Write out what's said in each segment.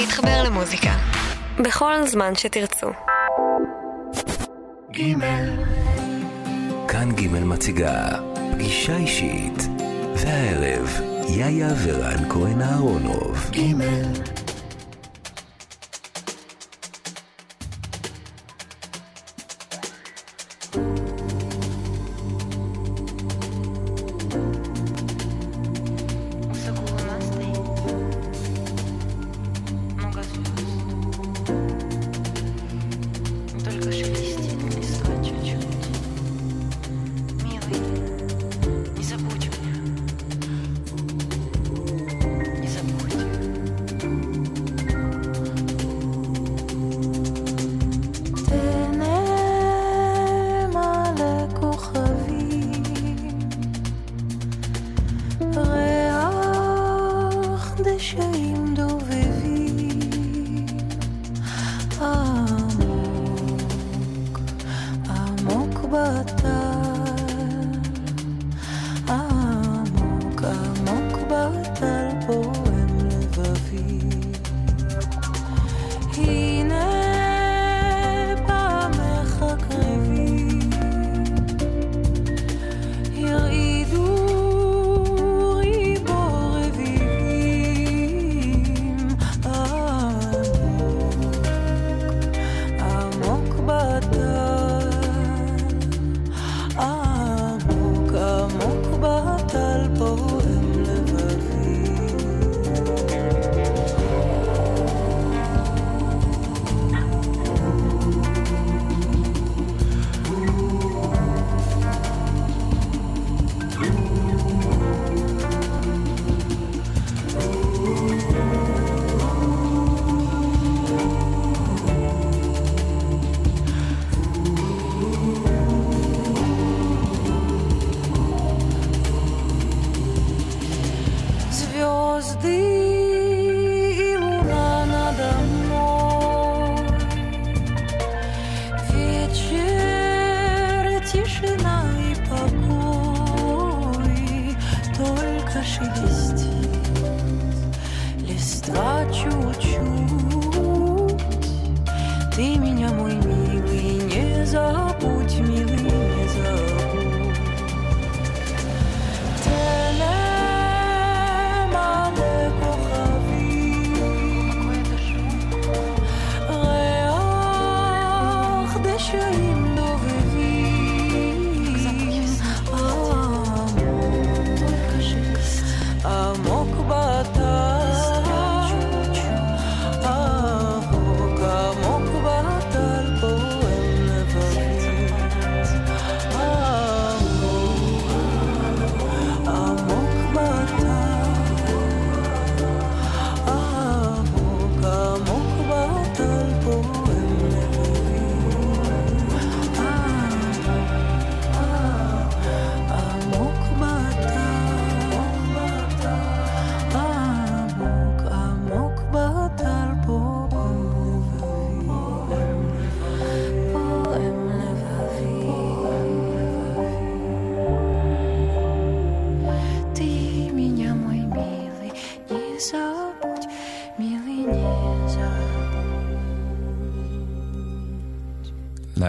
להתחבר למוזיקה. בכל זמן שתרצו. גימל. כאן גימל מציגה פגישה אישית. והערב, יאיה ורן כהן אהרונוב. גימל.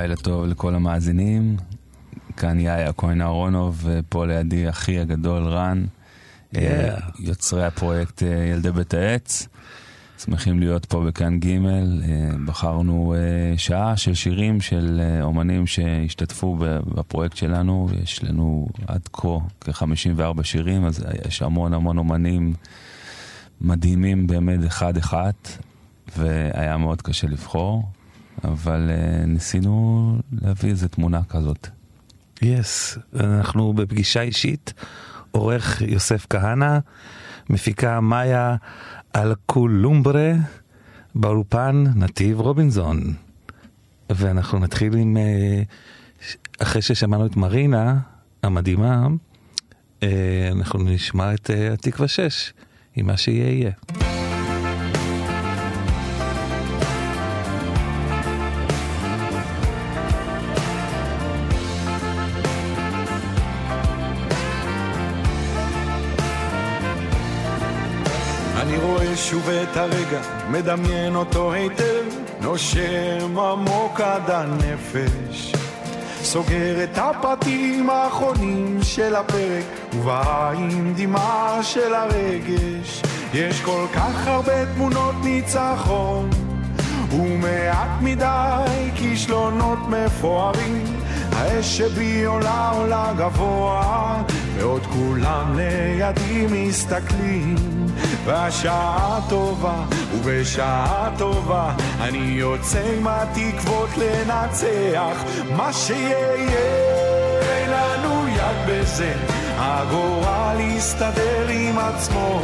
לילה טוב לכל המאזינים. כאן יאיה כהן אהרונוב, ופה לידי אחי הגדול רן, yeah. אה, יוצרי הפרויקט אה, ילדי בית העץ. שמחים להיות פה בכאן ג', אה, בחרנו שעה של שירים של אומנים שהשתתפו בפרויקט שלנו, יש לנו עד כה כ-54 שירים, אז יש המון המון אומנים מדהימים באמת אחד-אחד, והיה מאוד קשה לבחור. אבל uh, ניסינו להביא איזה תמונה כזאת. יס, yes, אנחנו בפגישה אישית, עורך יוסף כהנא, מפיקה מאיה אלקולומברה, באולפן נתיב רובינזון. ואנחנו נתחיל עם, uh, אחרי ששמענו את מרינה המדהימה, uh, אנחנו נשמע את התקווה 6, עם מה שיהיה יהיה. הרגע, מדמיין אותו היטב, נושם עמוק עד הנפש. סוגר את הפרטים האחרונים של הפרק, ובעין דמעה של הרגש. יש כל כך הרבה תמונות ניצחון, ומעט מדי כישלונות מפוארים. האש שבי עולה עולה גבוה, ועוד כולם לידי מסתכלים. והשעה טובה, ובשעה טובה אני יוצא עם התקוות לנצח. מה שיהיה, אין לנו יד בזה. הגורל יסתדר עם עצמו.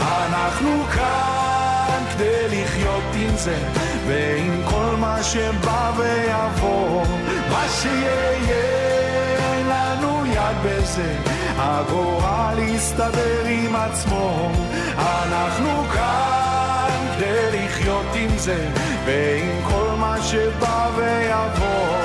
אנחנו כאן כדי לחיות עם זה ועם כל מה שבא ויבוא. מה שיהיה, אין לנו יד בזה הגורל יסתדר עם עצמו. אנחנו כאן כדי לחיות עם זה ועם כל מה שבא ויבוא.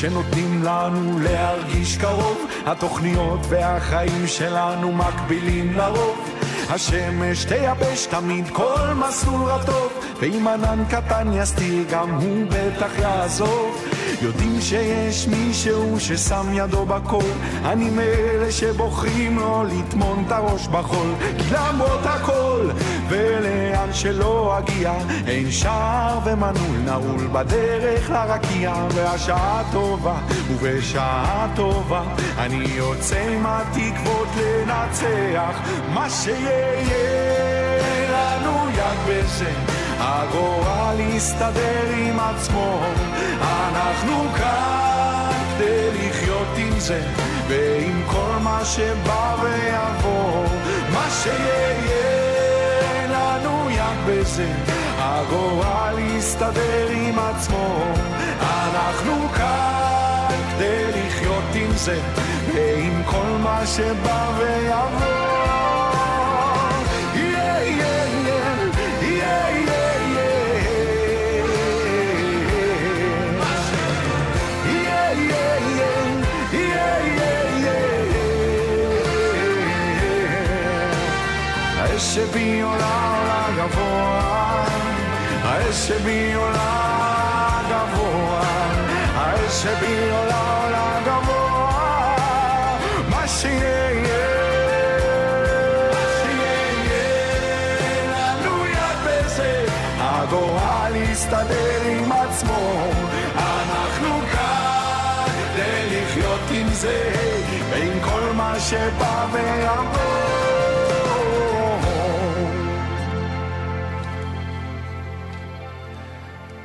שנותנים לנו להרגיש קרוב, התוכניות והחיים שלנו מקבילים לרוב. השמש תייבש תמיד כל מסלול רטוב, ואם ענן קטן יסתיר גם הוא בטח יעזוב. יודעים שיש מישהו ששם ידו בכל, אני מאלה שבוחרים לא לטמון את הראש בחול, כי למרות הכל, ולאן שלא אגיע, אין שער ומנעול נעול בדרך לרקיע, והשעה טובה, ובשעה טובה, אני יוצא עם התקוות לנצח, מה שיהיה לנו יד בזה. הגורל יסתדר עם עצמו, אנחנו כאן כדי לחיות עם זה, ועם כל מה שבא ויבוא, מה שיהיה לנו יד בזה, הגורל יסתדר עם עצמו, אנחנו כאן כדי לחיות עם זה, ועם כל מה שבא ויבוא. שבי עולה עולה גבוה, האש שבי עולה גבוה, האש שבי עולה עולה גבוה, מה שיהיה הגורל יסתדר עם עצמו, אנחנו כאן כדי לחיות עם זה, ועם כל מה שבא ויבוא.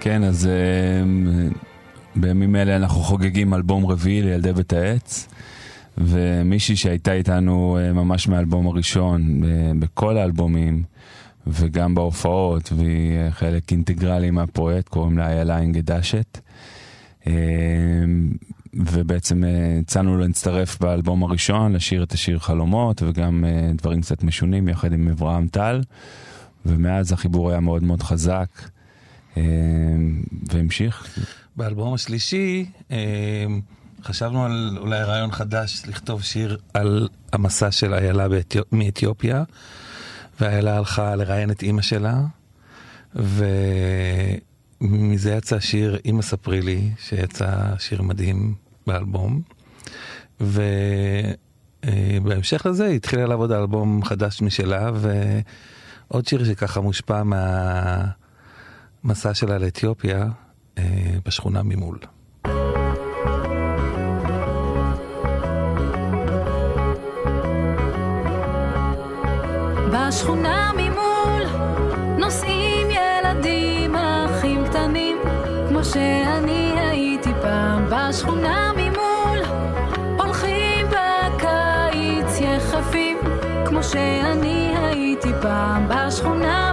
כן, אז uh, בימים אלה אנחנו חוגגים אלבום רביעי לילדי בית העץ, ומישהי שהייתה איתנו uh, ממש מהאלבום הראשון, uh, בכל האלבומים, וגם בהופעות, והיא uh, חלק אינטגרלי מהפרויקט, קוראים לה איילה אינגדשת. Uh, ובעצם הצענו להצטרף באלבום הראשון, לשיר את השיר חלומות, וגם דברים קצת משונים יחד עם אברהם טל, ומאז החיבור היה מאוד מאוד חזק. אמ, והמשיך. באלבום השלישי אמ, חשבנו על אולי רעיון חדש לכתוב שיר על המסע של איילה מאתיופיה, ואיילה הלכה לראיין את אימא שלה, ומזה יצא שיר "אמא ספרי לי", שיצא שיר מדהים באלבום. ובהמשך לזה היא התחילה לעבוד על אלבום חדש משלה, ועוד שיר שככה מושפע מה... מסע שלה לאתיופיה אה, בשכונה ממול. בשכונה ממול נוסעים ילדים אחים קטנים כמו שאני הייתי פעם בשכונה ממול הולכים בקיץ יחפים כמו שאני הייתי פעם בשכונה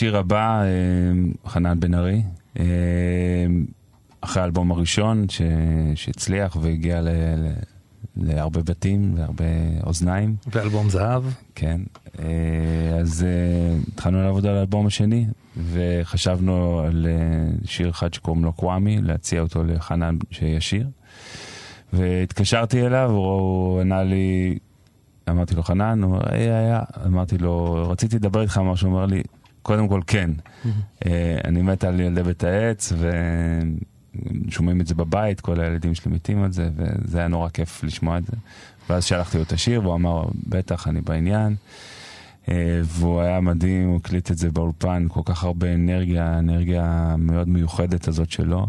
השיר הבא, אה, חנן בן ארי, אה, אחרי האלבום הראשון ש- שהצליח והגיע ל- ל- להרבה בתים והרבה אוזניים. ואלבום זהב. כן, אה, אז התחלנו לעבוד על האלבום השני, וחשבנו על שיר אחד שקוראים לו קוואמי, להציע אותו לחנן שישיר. והתקשרתי אליו, הוא ענה לי, אמרתי לו, חנן, הוא היי, היה, אמרתי לו, רציתי לדבר איתך משהו, הוא אומר לי, קודם כל כן, אה, אני מת על ילדי בית העץ, ושומעים את זה בבית, כל הילדים שלי מתים על זה, וזה היה נורא כיף לשמוע את זה. ואז שלחתי לו את השיר, והוא אמר, בטח, אני בעניין. אה, והוא היה מדהים, הוא הקליט את זה באולפן, כל כך הרבה אנרגיה, האנרגיה המאוד מיוחדת הזאת שלו.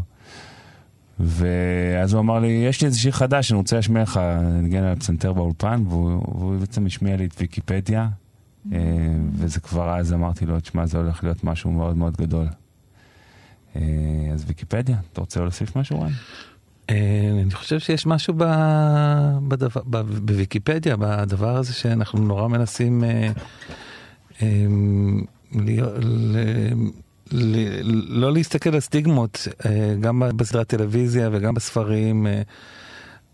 ואז הוא אמר לי, יש לי איזה שיר חדש, אני רוצה להשמיע לך, נגן על הפסנתר באולפן, והוא, והוא בעצם השמיע לי את ויקיפדיה, וזה כבר אז אמרתי לו, תשמע, זה הולך להיות משהו מאוד מאוד גדול. אה, אז ויקיפדיה, אתה רוצה להוסיף משהו, רן? אה, אני חושב שיש משהו ב, בדבר, ב, בוויקיפדיה, בדבר הזה שאנחנו נורא מנסים אה, אה, להיות, ל, ל, לא להסתכל על סטיגמות, אה, גם בסדרת טלוויזיה וגם בספרים, אה,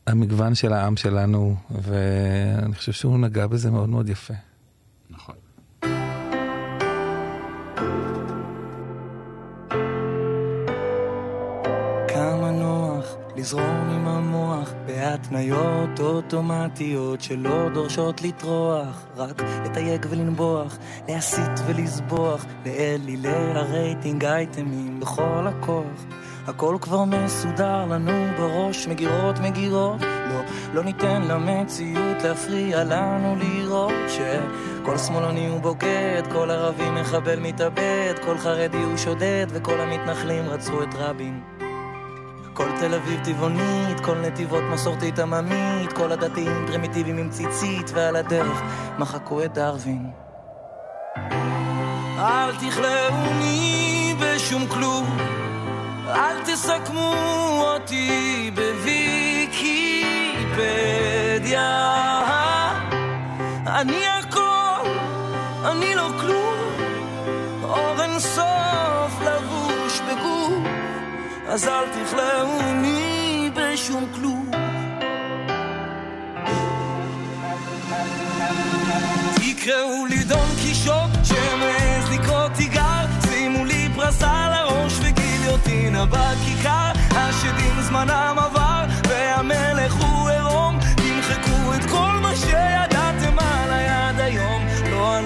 המגוון של העם שלנו, ואני חושב שהוא נגע בזה מאוד מאוד יפה. נכון. כמה נוח לזרום עם המוח בהתניות אוטומטיות שלא דורשות לטרוח, רק לתייג ולנבוח, להסית ולסבוח, לאלילי הרייטינג אייטמים בכל הכוח. הכל כבר מסודר לנו בראש, מגירות מגירות, לא, לא ניתן למציאות להפריע לנו לראות שכל שמאלני הוא בוגד, כל ערבי מחבל מתאבד, כל חרדי הוא שודד, וכל המתנחלים רצחו את רבין. כל תל אביב טבעונית, כל נתיבות מסורתית עממית, כל הדתיים פרימיטיביים עם ציצית, ועל הדרך מחקו את דרווין. אל תכלאוני בשום כלום, אל תסכמו אותי בוויקיפדיה. אני הכל, אני לא כלום, אור אין סוף לבוש בגוף. אז אל תכלאוני בשום כלום. תקראו לי דון קישוט שמעז לקרוא תיגר שימו לי פרס על הראש וגיליוטינה בכיכר השדים זמנם עבר והמלך הוא עירום. תמחקו את כל מה שידעתם עליי עד היום.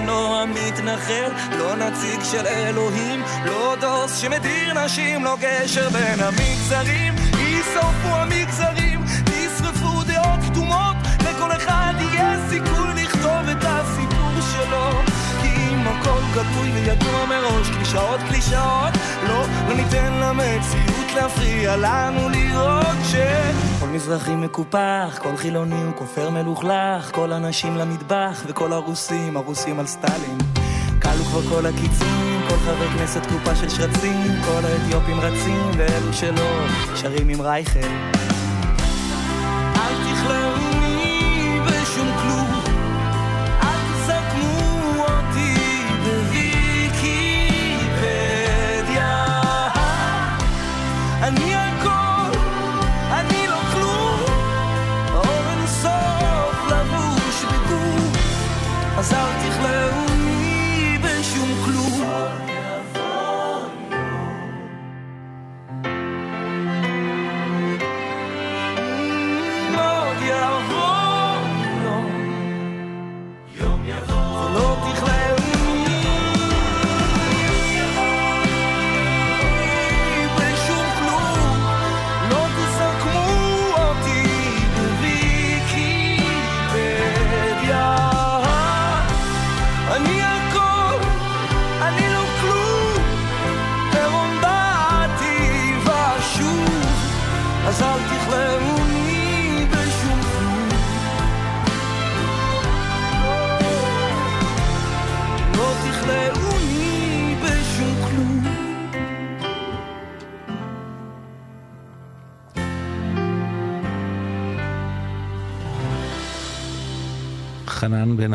לא המתנחל ישראל, לא נציג של אלוהים, לא דוס שמדיר נשים, לא גשר בין המגזרים, יישרפו המגזרים, נשרפו דעות קדומות, לכל אחד יהיה סיכוי הכל גלוי וידוע מראש, קלישאות קלישאות, לא, לא ניתן למציאות להפריע לנו לראות ש... כל מזרחי מקופח, כל חילוני הוא כופר מלוכלך, כל הנשים למטבח וכל הרוסים, הרוסים על סטלין. כלו כבר כל הקיצים, כל חבר כנסת קופה של שרצים, כל האתיופים רצים, ואלו שלא, שרים עם רייכל. אז אל תכלאוני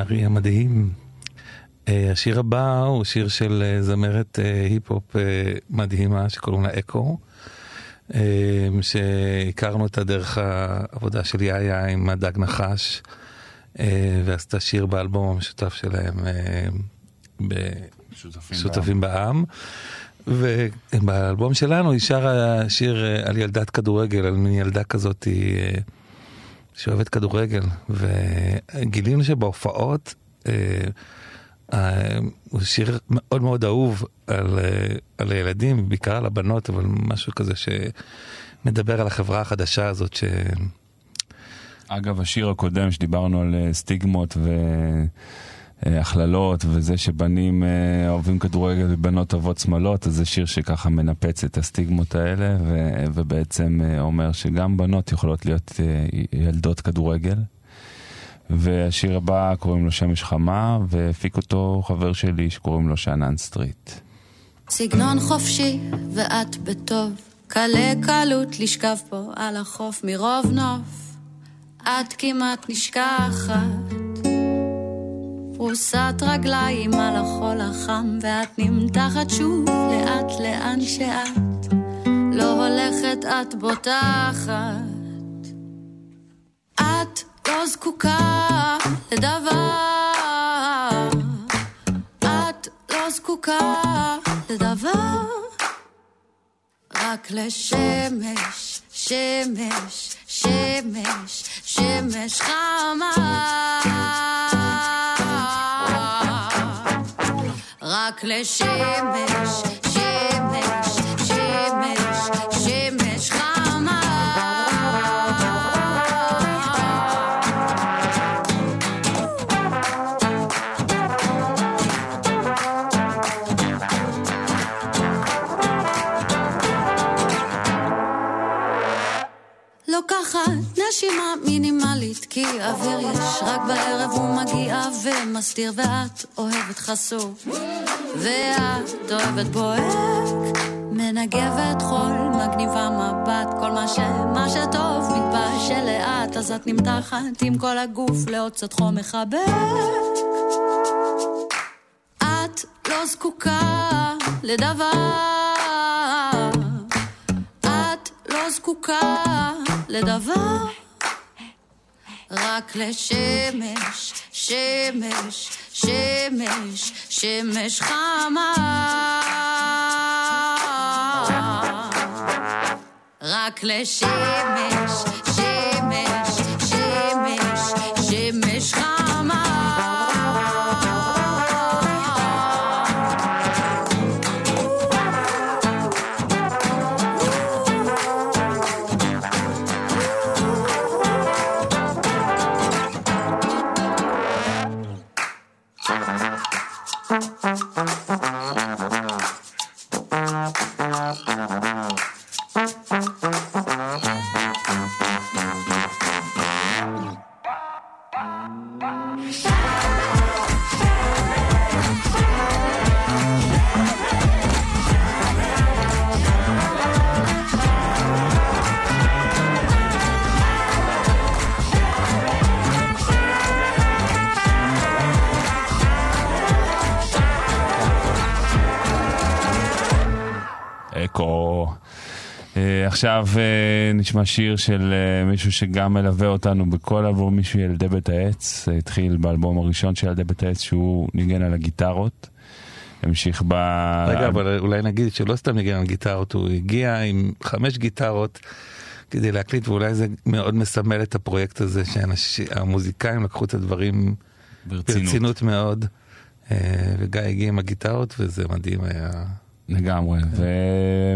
חנן בן ארי המדהים. אה, השיר הבא הוא שיר של אה, זמרת אה, היפ-הופ מדהימה שקוראים לה אקו, שהכרנו אותה דרך העבודה של יאיה עם הדג נחש, ועשתה שיר באלבום המשותף שלהם אה, שותפים שותפים בעם. ובאלבום שלנו היא שרה שיר על ילדת כדורגל, על מין ילדה כזאת אה, שאוהבת כדורגל, וגילינו שבהופעות אה, אה, הוא שיר מאוד מאוד אהוב על, אה, על הילדים, בעיקר על הבנות, אבל משהו כזה שמדבר על החברה החדשה הזאת ש... אגב, השיר הקודם שדיברנו על אה, סטיגמות והכללות, וזה שבנים אה, אוהבים כדורגל ובנות אוהבות שמאלות, אז זה שיר שככה מנפץ את הסטיגמות האלה, ו- ובעצם אה, אומר שגם בנות יכולות להיות אה, ילדות כדורגל. והשיר הבא קוראים לו שמש חמה, והפיק אותו חבר שלי שקוראים לו שאנן סטריט. סגנון חופשי ואת בטוב, קלה קלות לשכב פה על החוף מרוב נוף. את כמעט נשכחת, פרוסת רגליים על החול החם, ואת נמתחת שוב לאט לאן שאת, לא הולכת את בוטחת. את לא זקוקה לדבר, את לא זקוקה לדבר, רק לשמש, שמש, שמש, שמש חמה. רק לשמש, שמש, שמש, שמש חמה. לוקחת נשימה מינימלית כי אוויר יש רק בערב הוא מגיע ומסתיר ואת אוהבת חשוף ואת אוהבת בוהק מנגבת חול מגניבה מבט כל מה ש... מה שטוב מתבשל לאט אז את נמתחת עם כל הגוף לעוד קצת חום מחבק. את לא זקוקה לדבר. את לא זקוקה לדבר, רק לשמש, שמש, שמש, שמש חמה. רק לשמש, עכשיו אה, נשמע שיר של אה, מישהו שגם מלווה אותנו בכל עבור מישהו ילדי בית העץ. אה, התחיל באלבום הראשון של ילדי בית העץ שהוא ניגן על הגיטרות. המשיך ב... רגע, אבל אולי נגיד שלא סתם ניגן על גיטרות, הוא הגיע עם חמש גיטרות כדי להקליט, ואולי זה מאוד מסמל את הפרויקט הזה שהמוזיקאים לקחו את הדברים ברצינות. ברצינות מאוד. אה, וגיא הגיע עם הגיטרות וזה מדהים היה. לגמרי,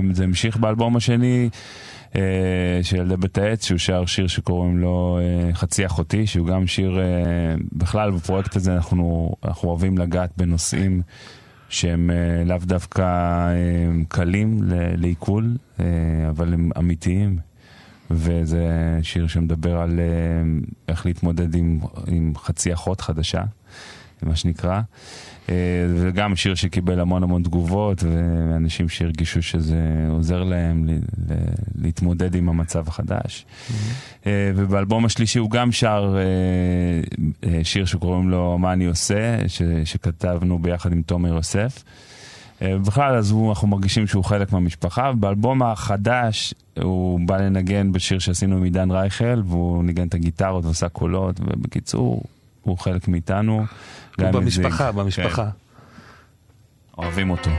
וזה המשיך באלבום השני אה, של ילדי בית העץ, שהוא שר שיר שקוראים לו אה, חצי אחותי, שהוא גם שיר, אה, בכלל בפרויקט הזה אנחנו, אנחנו אוהבים לגעת בנושאים שהם לאו דווקא קלים לעיכול, אבל הם אמיתיים. וזה שיר שמדבר על איך להתמודד עם, עם חצי אחות חדשה, מה שנקרא. אה, וגם שיר שקיבל המון המון תגובות, ואנשים שהרגישו שזה עוזר להם להתמודד עם המצב החדש. אה, ובאלבום השלישי הוא גם שר אה, שיר שקוראים לו "מה אני עושה", שכתבנו ביחד עם תומר יוסף. בכלל, אז הוא, אנחנו מרגישים שהוא חלק מהמשפחה, ובאלבום החדש הוא בא לנגן בשיר שעשינו עם עידן רייכל, והוא ניגן את הגיטרות ועושה קולות, ובקיצור, הוא חלק מאיתנו. במשפחה, במשפחה. כן, אוהבים אותו.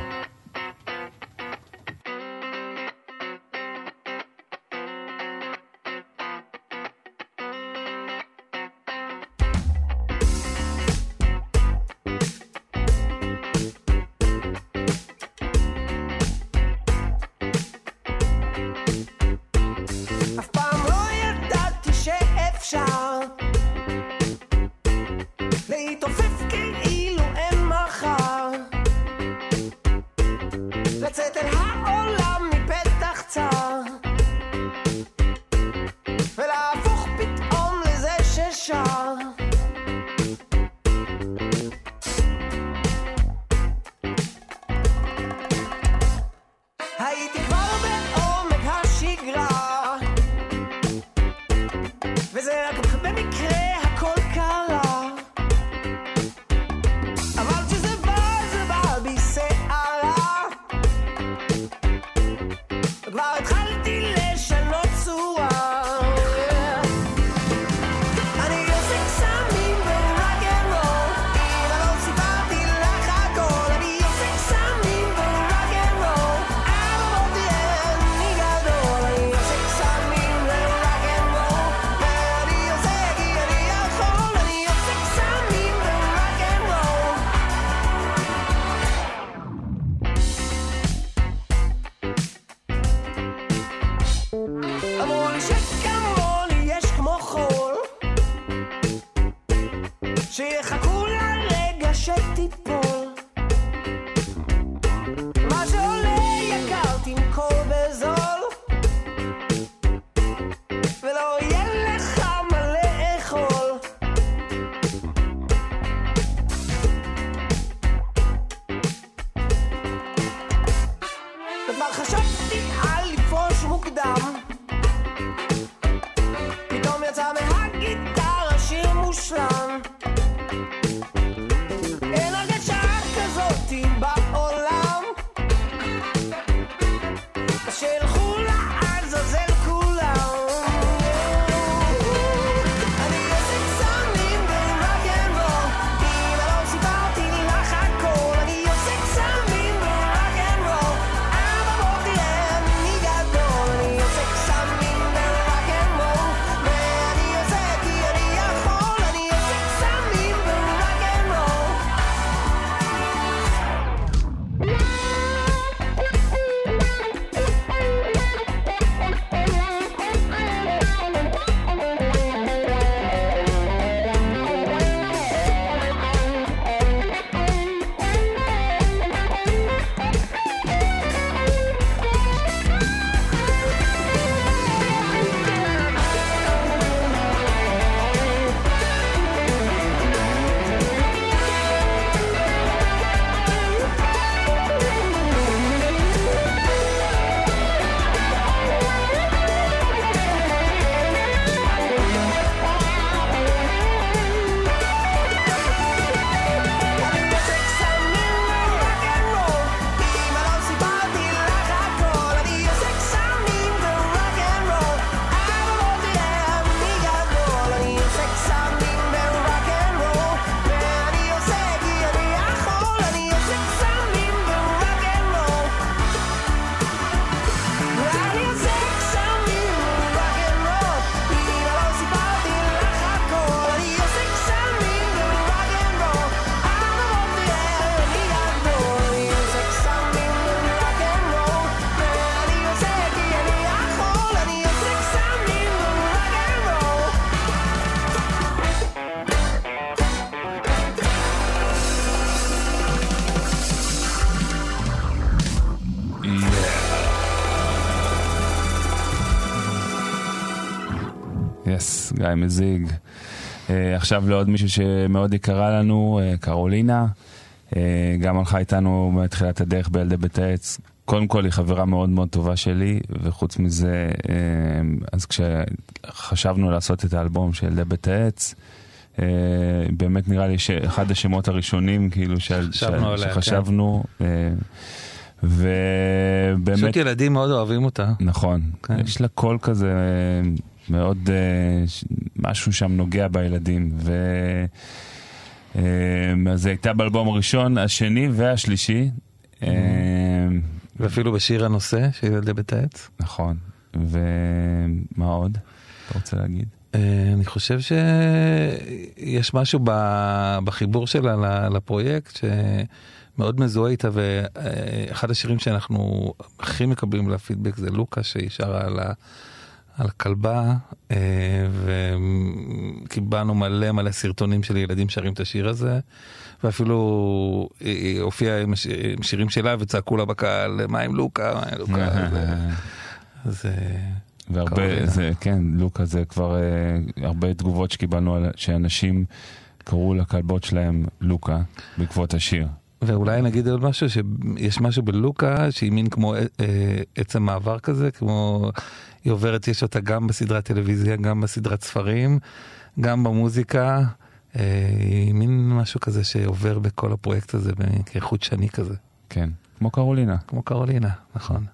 יס, גיא מזיג. אה, עכשיו לעוד מישהו שמאוד יקרה לנו, אה, קרולינה. אה, גם הלכה איתנו מתחילת הדרך בילדי בית העץ. קודם כל היא חברה מאוד מאוד טובה שלי, וחוץ מזה, אז כשחשבנו לעשות את האלבום של ילדי בית העץ, באמת נראה לי שאחד השמות הראשונים, כאילו, של- חשבנו של- עליה, כן. שחשבנו, אה, ובאמת... פשוט ילדים מאוד אוהבים אותה. נכון, כן. יש לה קול כזה מאוד, ש- משהו שם נוגע בילדים. ו... אה, אז היא הייתה באלבום הראשון, השני והשלישי. אה, ואפילו בשיר הנושא של ילדי בית העץ. נכון, ומה עוד? אתה רוצה להגיד? אני חושב שיש משהו בחיבור שלה לפרויקט שמאוד מזוהה איתה ואחד השירים שאנחנו הכי מקבלים לה פידבק זה לוקה שהיא שרה על, ה- על הכלבה אה, וקיבלנו מלא מלא סרטונים של ילדים שרים את השיר הזה ואפילו היא היא הופיעה עם שירים שלה וצעקו לה בקהל מה עם לוקה, מה עם לוקה, אה, אה, והרבה. זה, כן, לוקה זה כבר אה, הרבה תגובות שקיבלנו, שאנשים קראו לכלבות שלהם לוקה בעקבות השיר. ואולי נגיד עוד משהו שיש משהו בלוקה שהיא מין כמו אה, אה, עצם מעבר כזה כמו היא עוברת יש אותה גם בסדרת טלוויזיה גם בסדרת ספרים גם במוזיקה אה, היא מין משהו כזה שעובר בכל הפרויקט הזה כחוט שני כזה כן, כמו קרולינה. כמו קרולינה נכון.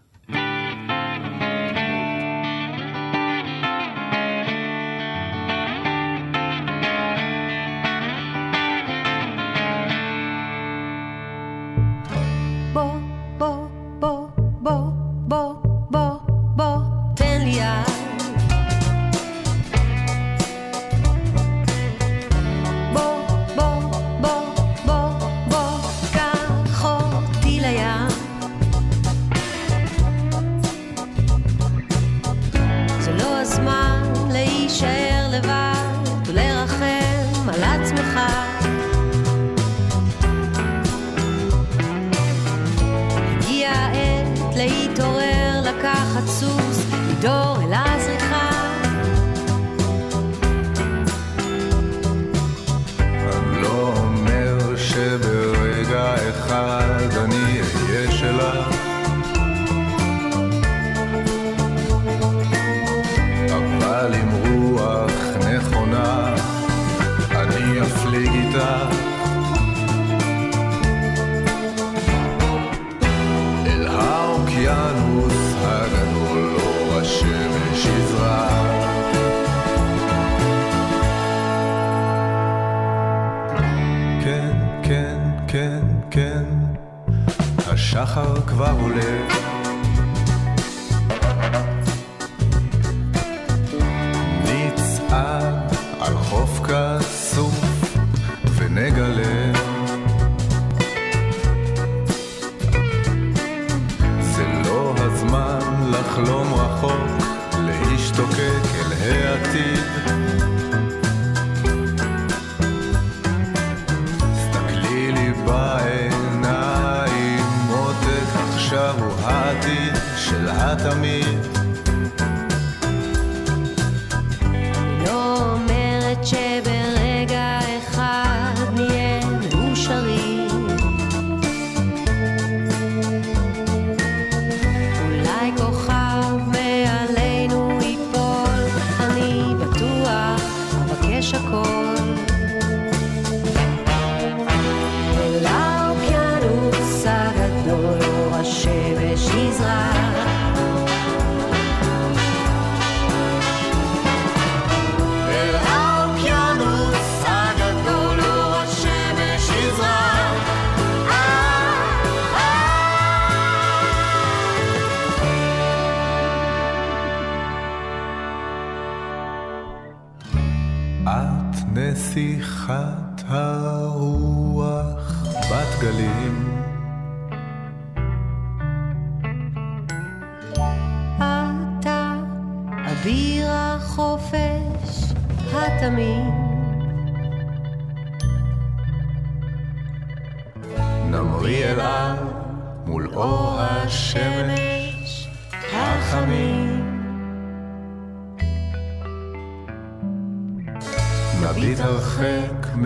ונגלה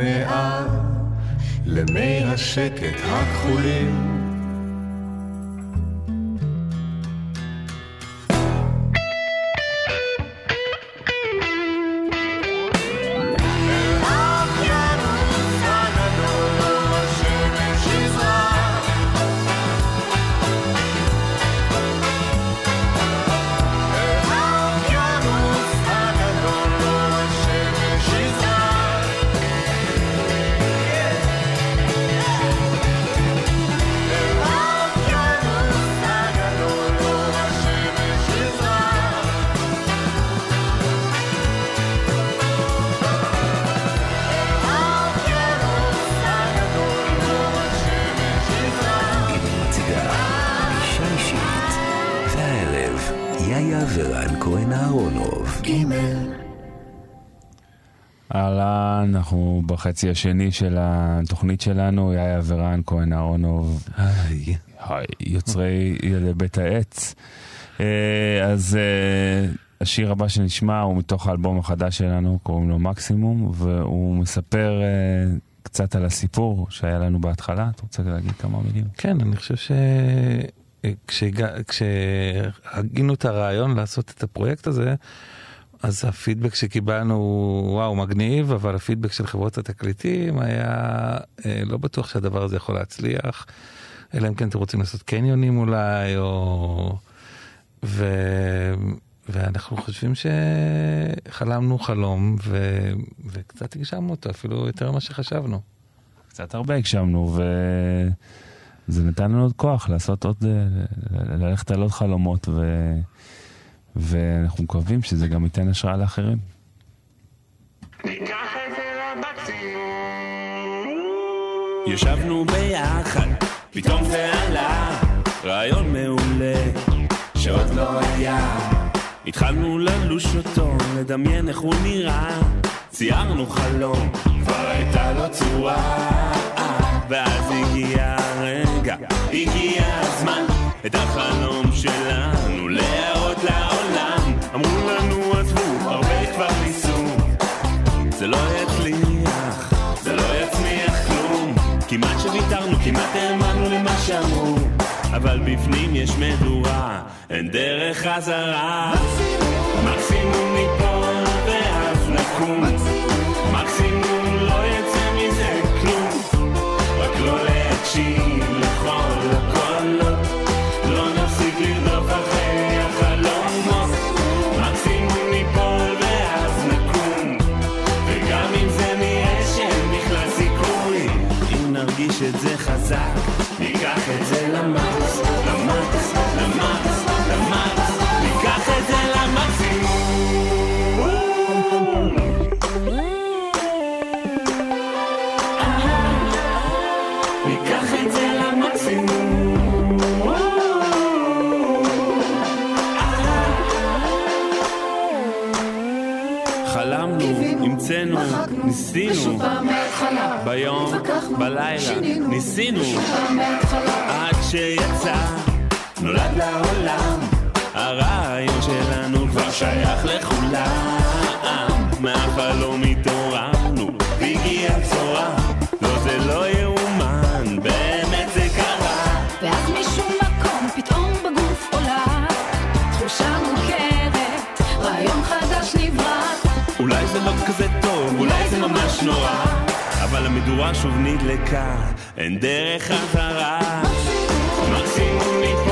מעל למי השקט הכחולים. בחצי השני של התוכנית שלנו, יאיה ורן כהן אהרונוב, יוצרי ילדי בית העץ. אה, אז אה, השיר הבא שנשמע הוא מתוך האלבום החדש שלנו, קוראים לו מקסימום, והוא מספר אה, קצת על הסיפור שהיה לנו בהתחלה. אתה רוצה להגיד כמה מילים? כן, אני חושב ש... כשהגינו את הרעיון לעשות את הפרויקט הזה, אז הפידבק שקיבלנו הוא וואו מגניב, אבל הפידבק של חברות התקליטים היה אה, לא בטוח שהדבר הזה יכול להצליח, אלא אם כן אתם רוצים לעשות קניונים אולי, או... ו... ואנחנו חושבים שחלמנו חלום ו... וקצת הגשמנו אותו, אפילו יותר ממה שחשבנו. קצת הרבה הגשמנו, וזה נתן לנו עוד כוח לעשות עוד, אה, ללכת על עוד חלומות, ו... ואנחנו מקווים שזה גם ייתן השראה לאחרים. ישבנו ביחד, פתאום זה עלה, רעיון מעולה, שעוד לא היה. התחלנו ללוש אותו, לדמיין איך הוא נראה, ציירנו חלום, כבר הייתה לו צורה. ואז הגיע הרגע, הגיע הזמן, את החלום שלנו אבל בפנים יש מדורה, אין דרך חזרה. מקסימום. ניפול ואז נקום, מקסימום. לא יצא מזה כלום, רק לא להקשיב לכל הקולות, לא נפסיק לרדוף אחרי החלומות, מקסימום. ניפול ואז נקום. וגם אם זה נראה שאין בכלל סיכוי, אם נרגיש את זה חזק, ניקח את זה למקס, את זה למקסימום. ניקח את זה למקסימום. חלמנו, המצאנו, ניסינו, ביום, בלילה, ניסינו, עד שיצא, נולד לעולם, הרעיון שלנו כבר שייך לכולם, מהחלום התעוררנו, והגיעה בשורה, לא זה לא יאומן, באמת זה קרה. ואז משום מקום פתאום בגוף עולה. תחושה מוכרת, רעיון חדש נברא. אולי זה לא כזה טוב, אולי זה ממש נורא, אבל המדורה שוב נדלקה, אין דרך חזרה. מקסימום ניפול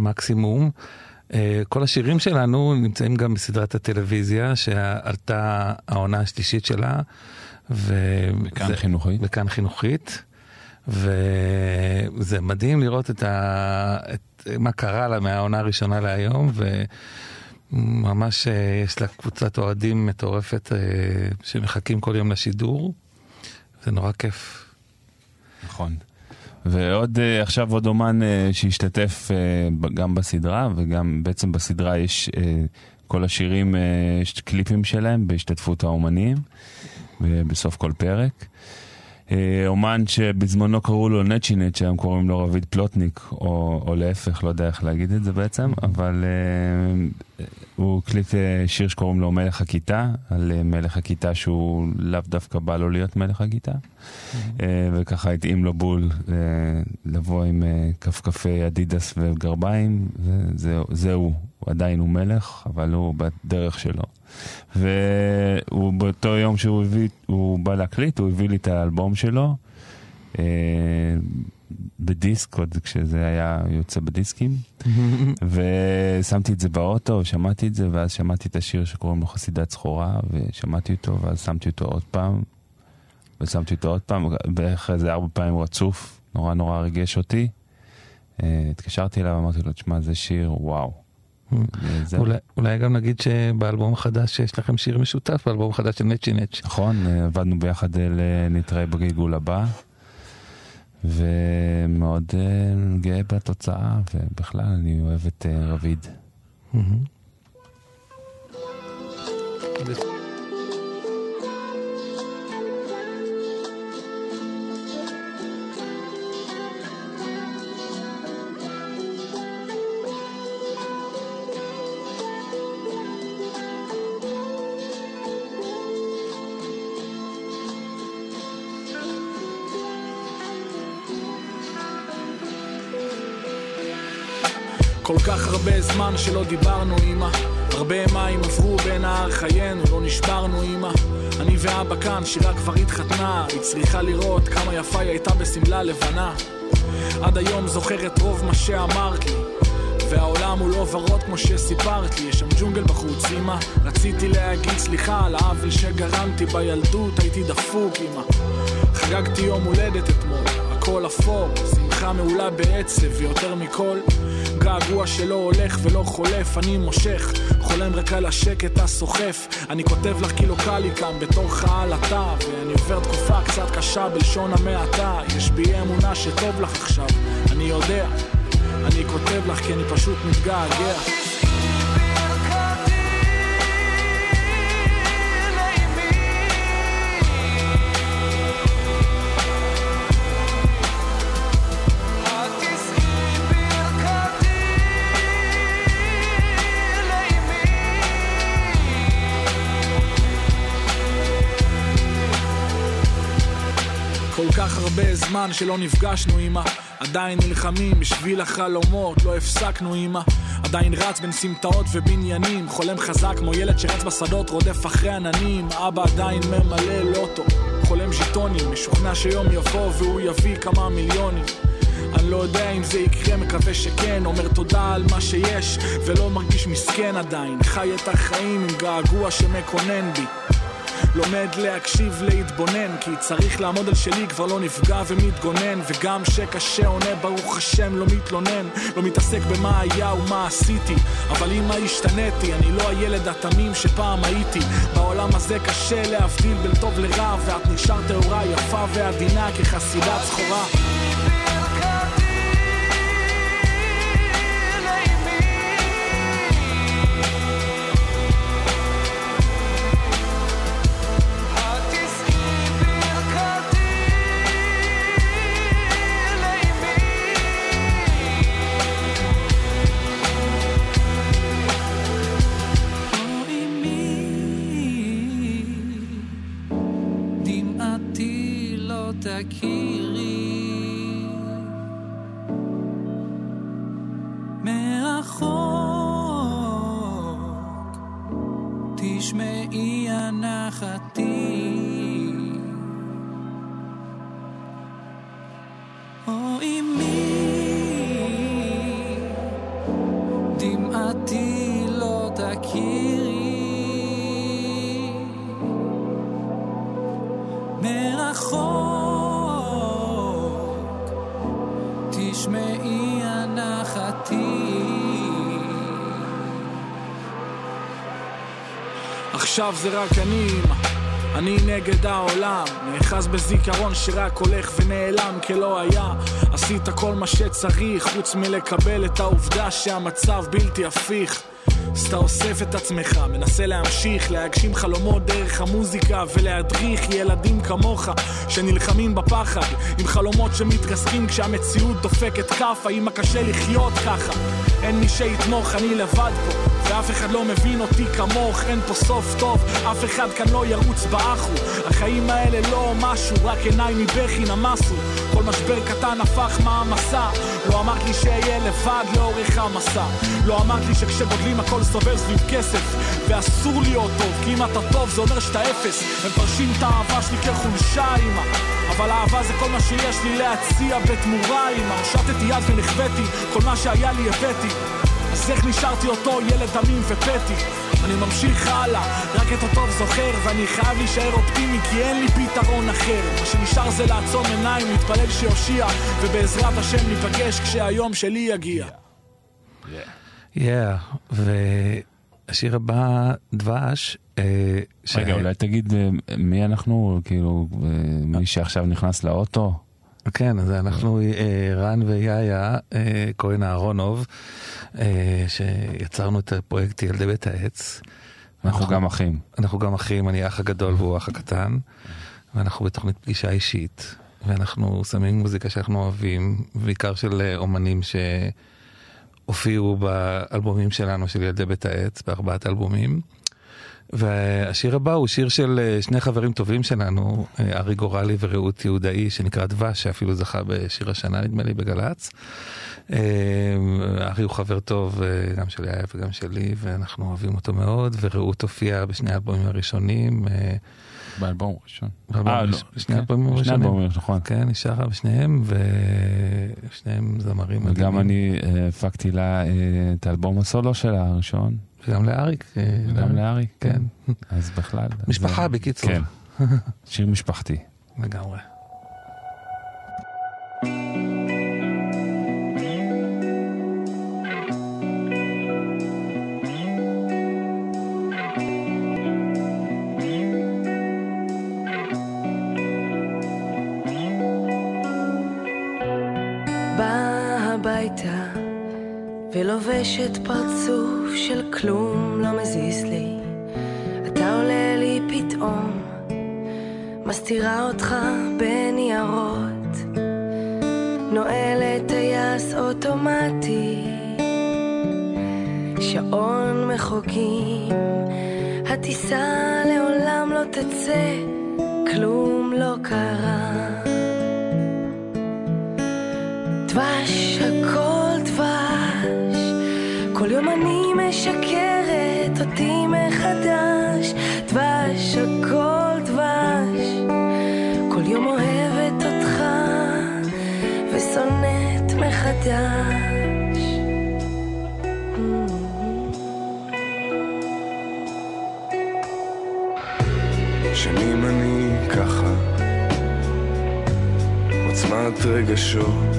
מקסימום. אה, כל השירים שלנו נמצאים גם בסדרת הטלוויזיה שעלתה העונה השלישית שלה. ו- בכאן זה- חינוכית. בכאן חינוכית. וזה מדהים לראות את, ה... את מה קרה לה מהעונה הראשונה להיום, וממש אה, יש לה קבוצת אוהדים מטורפת אה, שמחכים כל יום לשידור. זה נורא כיף. נכון. ועוד אה, עכשיו עוד אומן אה, שהשתתף אה, גם בסדרה וגם בעצם בסדרה יש כל השירים, יש קליפים שלהם בהשתתפות האומנים בסוף כל פרק. אה, אומן שבזמנו קראו לו נצ'י נצ' היום קוראים לו רביד פלוטניק או, או להפך לא יודע איך להגיד את זה בעצם אבל אה, הוא הקליט אה, שיר שקוראים לו מלך הכיתה על אה, מלך הכיתה שהוא לאו דווקא בא לו להיות מלך הכיתה. אה, וככה התאים לו בול אה, לבוא עם אה, כפכפי אדידס וגרביים, וזהו, זהו, הוא עדיין הוא מלך, אבל הוא בדרך שלו. והוא באותו יום שהוא הביא, הוא בא להקליט, הוא הביא לי את האלבום שלו, אה, בדיסק, עוד כשזה היה יוצא בדיסקים, ושמתי את זה באוטו, שמעתי את זה, ואז שמעתי את השיר שקוראים לו חסידת סחורה, ושמעתי אותו, ואז שמתי אותו עוד פעם, ושמתי אותו עוד פעם, בערך איזה ארבע פעמים רצוף, נורא נורא ריגש אותי. אה, התקשרתי אליו, אמרתי לו, תשמע, זה שיר, וואו. אולי, אולי גם נגיד שבאלבום החדש יש לכם שיר משותף, באלבום החדש של נצ'י נצ'. נכון, עבדנו ביחד לנתראה בגלגול הבא, ומאוד אה, גאה בתוצאה, ובכלל אני אוהב את אה, רביד. כל כך הרבה זמן שלא דיברנו אמא. הרבה מים עברו בין נהר חיינו, לא נשברנו אמא. אני ואבא כאן, שירה כבר התחתנה. היא צריכה לראות כמה יפה היא הייתה בשמלה לבנה. עד היום זוכרת רוב מה שאמרת לי. והעולם הוא לא ורוד כמו שסיפרת לי. יש שם ג'ונגל בחוץ אמא. רציתי להגיד סליחה על העוול שגרמתי בילדות הייתי דפוק אמא. חגגתי יום הולדת אתמול. הכל אפור שמחה מעולה בעצב ויותר מכל געגוע שלא הולך ולא חולף אני מושך חולם רק על השקט הסוחף. אני כותב לך כי לא קל לי כאן בתור חייל אתה ואני עובר תקופה קצת קשה בלשון המעטה. יש בי אמונה שטוב לך עכשיו אני יודע. אני כותב לך כי אני פשוט מתגעגע זמן שלא נפגשנו אמא. עדיין נלחמים בשביל החלומות לא הפסקנו אמא. עדיין רץ בין סמטאות ובניינים חולם חזק כמו ילד שרץ בשדות רודף אחרי עננים. אבא עדיין ממלא לוטו חולם ז'יטונים משוכנע שיום יבוא והוא יביא כמה מיליונים. אני לא יודע אם זה יקרה, מקווה שכן. אומר תודה על מה שיש ולא מרגיש מסכן עדיין. חי את החיים עם געגוע שמקונן בי לומד להקשיב, להתבונן כי צריך לעמוד על שלי, כבר לא נפגע ומתגונן. וגם שקשה עונה, ברוך השם, לא מתלונן. לא מתעסק במה היה ומה עשיתי. אבל אם מה השתניתי, אני לא הילד התמים שפעם הייתי. בעולם הזה קשה להבדיל בין טוב לרע ואת נשארת טהורה, יפה ועדינה כחסידת סחורה הנחתי. עכשיו זה רק אני, אני נגד העולם, נאחז בזיכרון שרק הולך ונעלם כלא היה. עשית כל מה שצריך, חוץ מלקבל את העובדה שהמצב בלתי הפיך. אז אתה אוסף את עצמך, מנסה להמשיך, להגשים חלומות דרך המוזיקה ולהדריך ילדים כמוך שנלחמים בפחד עם חלומות שמתרסקים כשהמציאות דופקת כאפה, אמא קשה לחיות ככה. אין מי שיתמוך, אני לבד פה ואף אחד לא מבין אותי כמוך, אין פה סוף טוב, אף אחד כאן לא ירוץ באחו. החיים האלה לא משהו, רק עיניים מבכי נמסו כל משבר קטן הפך מעמסה לא אמרת לי שאהיה לבד לאורך המסע. לא אמרת לי שכשגודלים הכל סובב סביב כסף ואסור להיות טוב, כי אם אתה טוב זה אומר שאתה אפס. הם מפרשים את האהבה שלי כחולשה אמא. אבל אהבה זה כל מה שיש לי להציע בתמורה אמא. הושטתי יד ונכוויתי, כל מה שהיה לי הבאתי אז איך נשארתי אותו ילד דמים ופטי? אני ממשיך הלאה, רק את הטוב זוכר ואני חייב להישאר אופטימי כי אין לי פתרון אחר מה שנשאר זה לעצום עיניים, להתפלל שיושיע ובעזרת השם ניפגש כשהיום שלי יגיע כן, והשיר הבא, דבש. אה, רגע, אולי תגיד אה, מי אנחנו, כאילו, אה, מי שעכשיו נכנס לאוטו? כן, אז אנחנו רן ויאיה כהן אהרונוב, שיצרנו את הפרויקט ילדי בית העץ. אנחנו גם אחים. אנחנו גם אחים, אני האח הגדול והוא האח הקטן, ואנחנו בתוכנית פגישה אישית, ואנחנו שמים מוזיקה שאנחנו אוהבים, בעיקר של אומנים ש... הופיעו באלבומים שלנו של ילדי בית העץ, בארבעת אלבומים. והשיר הבא הוא שיר של אה, שני חברים טובים שלנו, אה, ארי גורלי ורעות יהודאי, שנקרא דבש, שאפילו זכה בשיר השנה נדמה לי בגל"צ. אה, ארי הוא חבר טוב גם של יאיה וגם שלי, ואנחנו אוהבים אותו מאוד, ורעות הופיעה בשני האלבומים הראשונים. באלבום הראשון. אה, לא. שני כן, אלבומים הראשונים. שני אלבומים, נכון. כן, היא שרה בשניהם, ושניהם זמרים. וגם אני הפקתי לה את האלבום הסולו שלה הראשון. וגם לאריק. וגם לאריק, כן. אז בכלל. משפחה בקיצור. כן. שיר משפחתי. לגמרי. מחוגים, הטיסה לעולם לא תצא, כלום לא קרה. דבש הכל דבש, כל יום אני משקרת אותי מחדש, דבש הכל דבש, כל יום אוהבת אותך ושונאת מחדש. שנים אני ככה, עוצמת רגשות,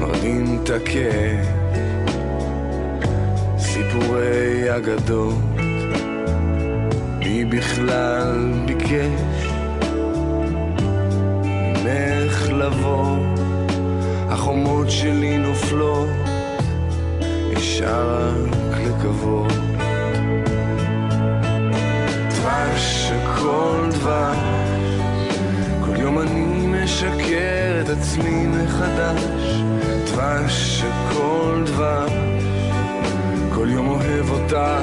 מרדים את הכאב, סיפורי אגדות, מי בכלל ביקש? ממך לבוא, החומות שלי נופלות, ישר רק לקוות. הכל דבש, כל יום אני משקר את עצמי מחדש. דבש, הכל דבש, כל יום אוהב אותך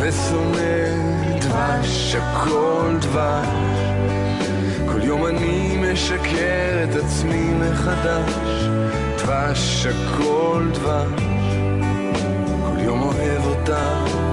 ושונא. דבש, הכל דבש, כל יום אני משקר את עצמי מחדש. דבש, הכל דבש, כל יום אוהב אותך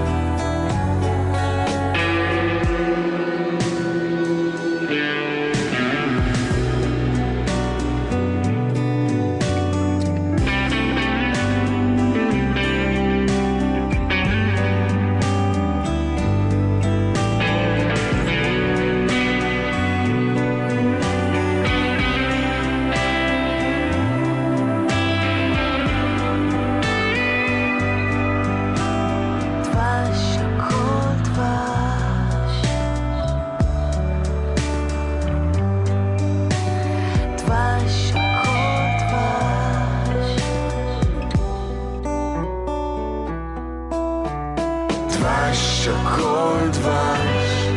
כל דבש.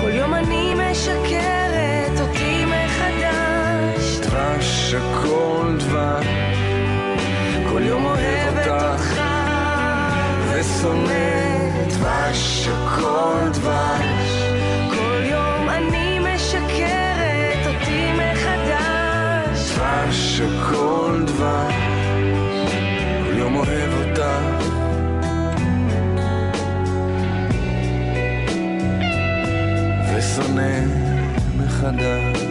כל יום אני משקרת אותי מחדש. דבש, הכל דבש. כל יום אוהבת אותך ושונאת דבש, הכל דבש. כל יום אני משקרת אותי מחדש. דבש, הכל דבש. כל יום אוהב אותך שונא מחדש.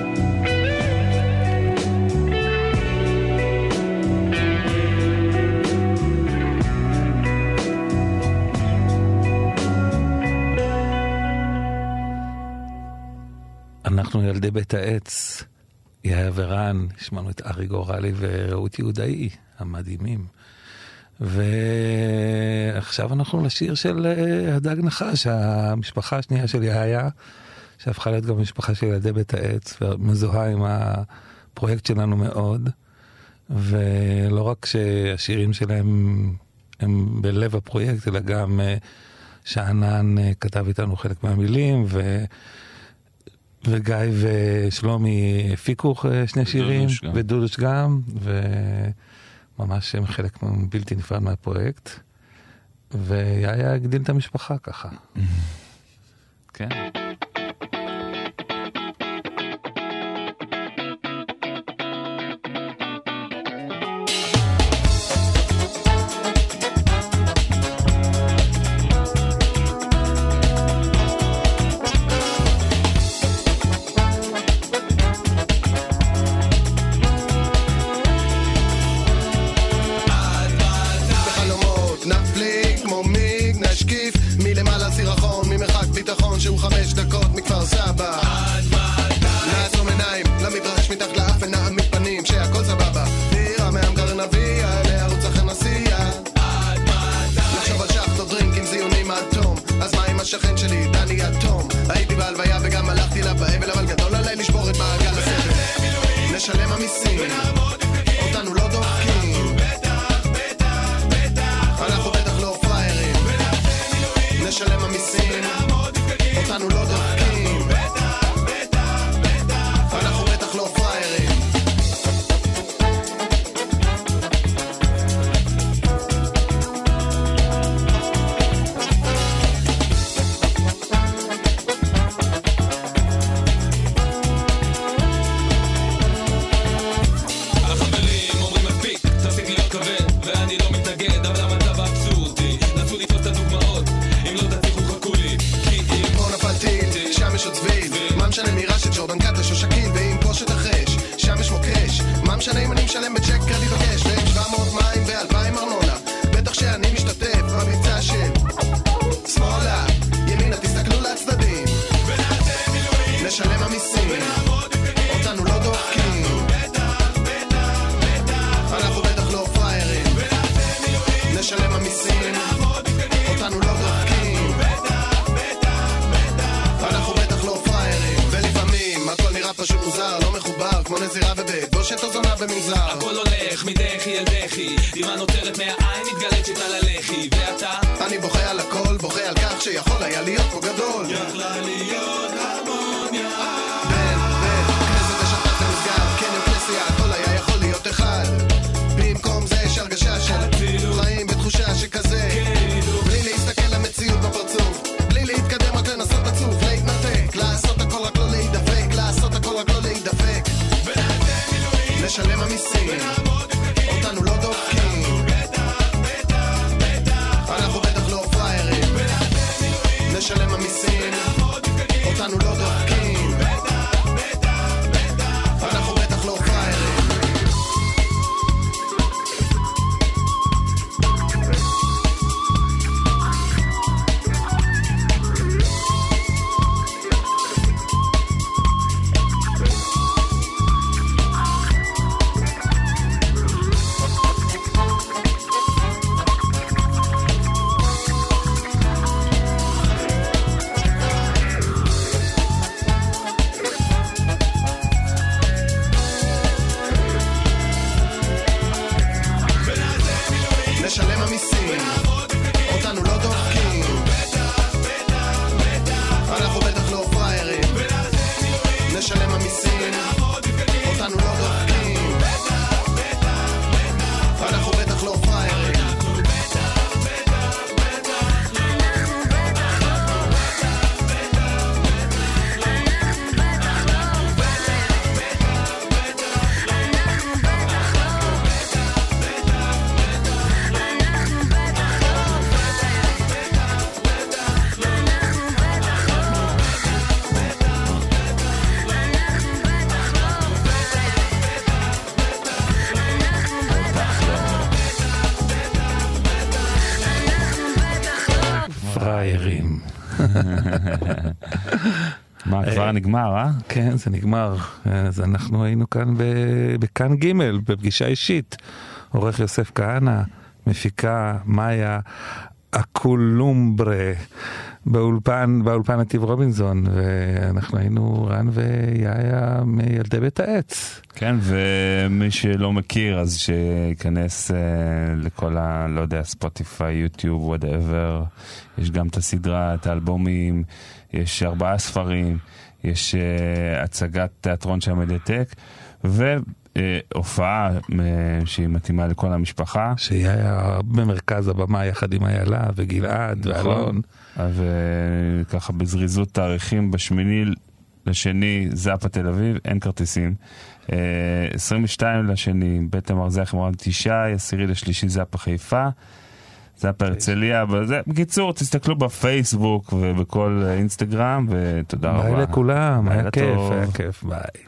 אנחנו ילדי בית העץ, יאיר ורן, שמענו את ארי גורלי ורעות יהודאי, המדהימים. ועכשיו אנחנו לשיר של אה, הדג נחש, המשפחה השנייה של יאיה. שהפכה להיות גם משפחה של ילדי בית העץ, ומזוהה עם הפרויקט שלנו מאוד. ולא רק שהשירים שלהם הם בלב הפרויקט, אלא גם אה, שאנן אה, כתב איתנו חלק מהמילים, ו... וגיא ושלומי הפיקו אה, שני שירים, ודודוש גם, וממש הם חלק בלתי נפרד מהפרויקט. ויאיה הגדיל את המשפחה ככה. כן. נגמר, אה? כן, זה נגמר. אז אנחנו היינו כאן בכאן ג' בפגישה אישית. עורך יוסף כהנא, מפיקה מאיה אקולומברה, באולפן, באולפן נתיב רובינזון, ואנחנו היינו רן ויאיה מילדי בית העץ. כן, ומי שלא מכיר, אז שייכנס אה, לכל ה... לא יודע, ספוטיפיי, יוטיוב, whatever. יש גם את הסדרה, את האלבומים, יש ארבעה ספרים, יש uh, הצגת תיאטרון של המדיטק, והופעה uh, שהיא מתאימה לכל המשפחה. שהיא היה במרכז הבמה יחד עם איילה וגלעד נכון. ואלון. וככה בזריזות תאריכים, בשמיני לשני זאפה תל אביב, אין כרטיסים. אה, 22 לשני, בית המרזח מורדת ישי, עשירי לשלישי זאפה חיפה. זאפה הרצליה, בזה. בקיצור, תסתכלו בפייסבוק ובכל אינסטגרם, ותודה רבה. ביי לכולם, היה כיף. היה כיף, ביי.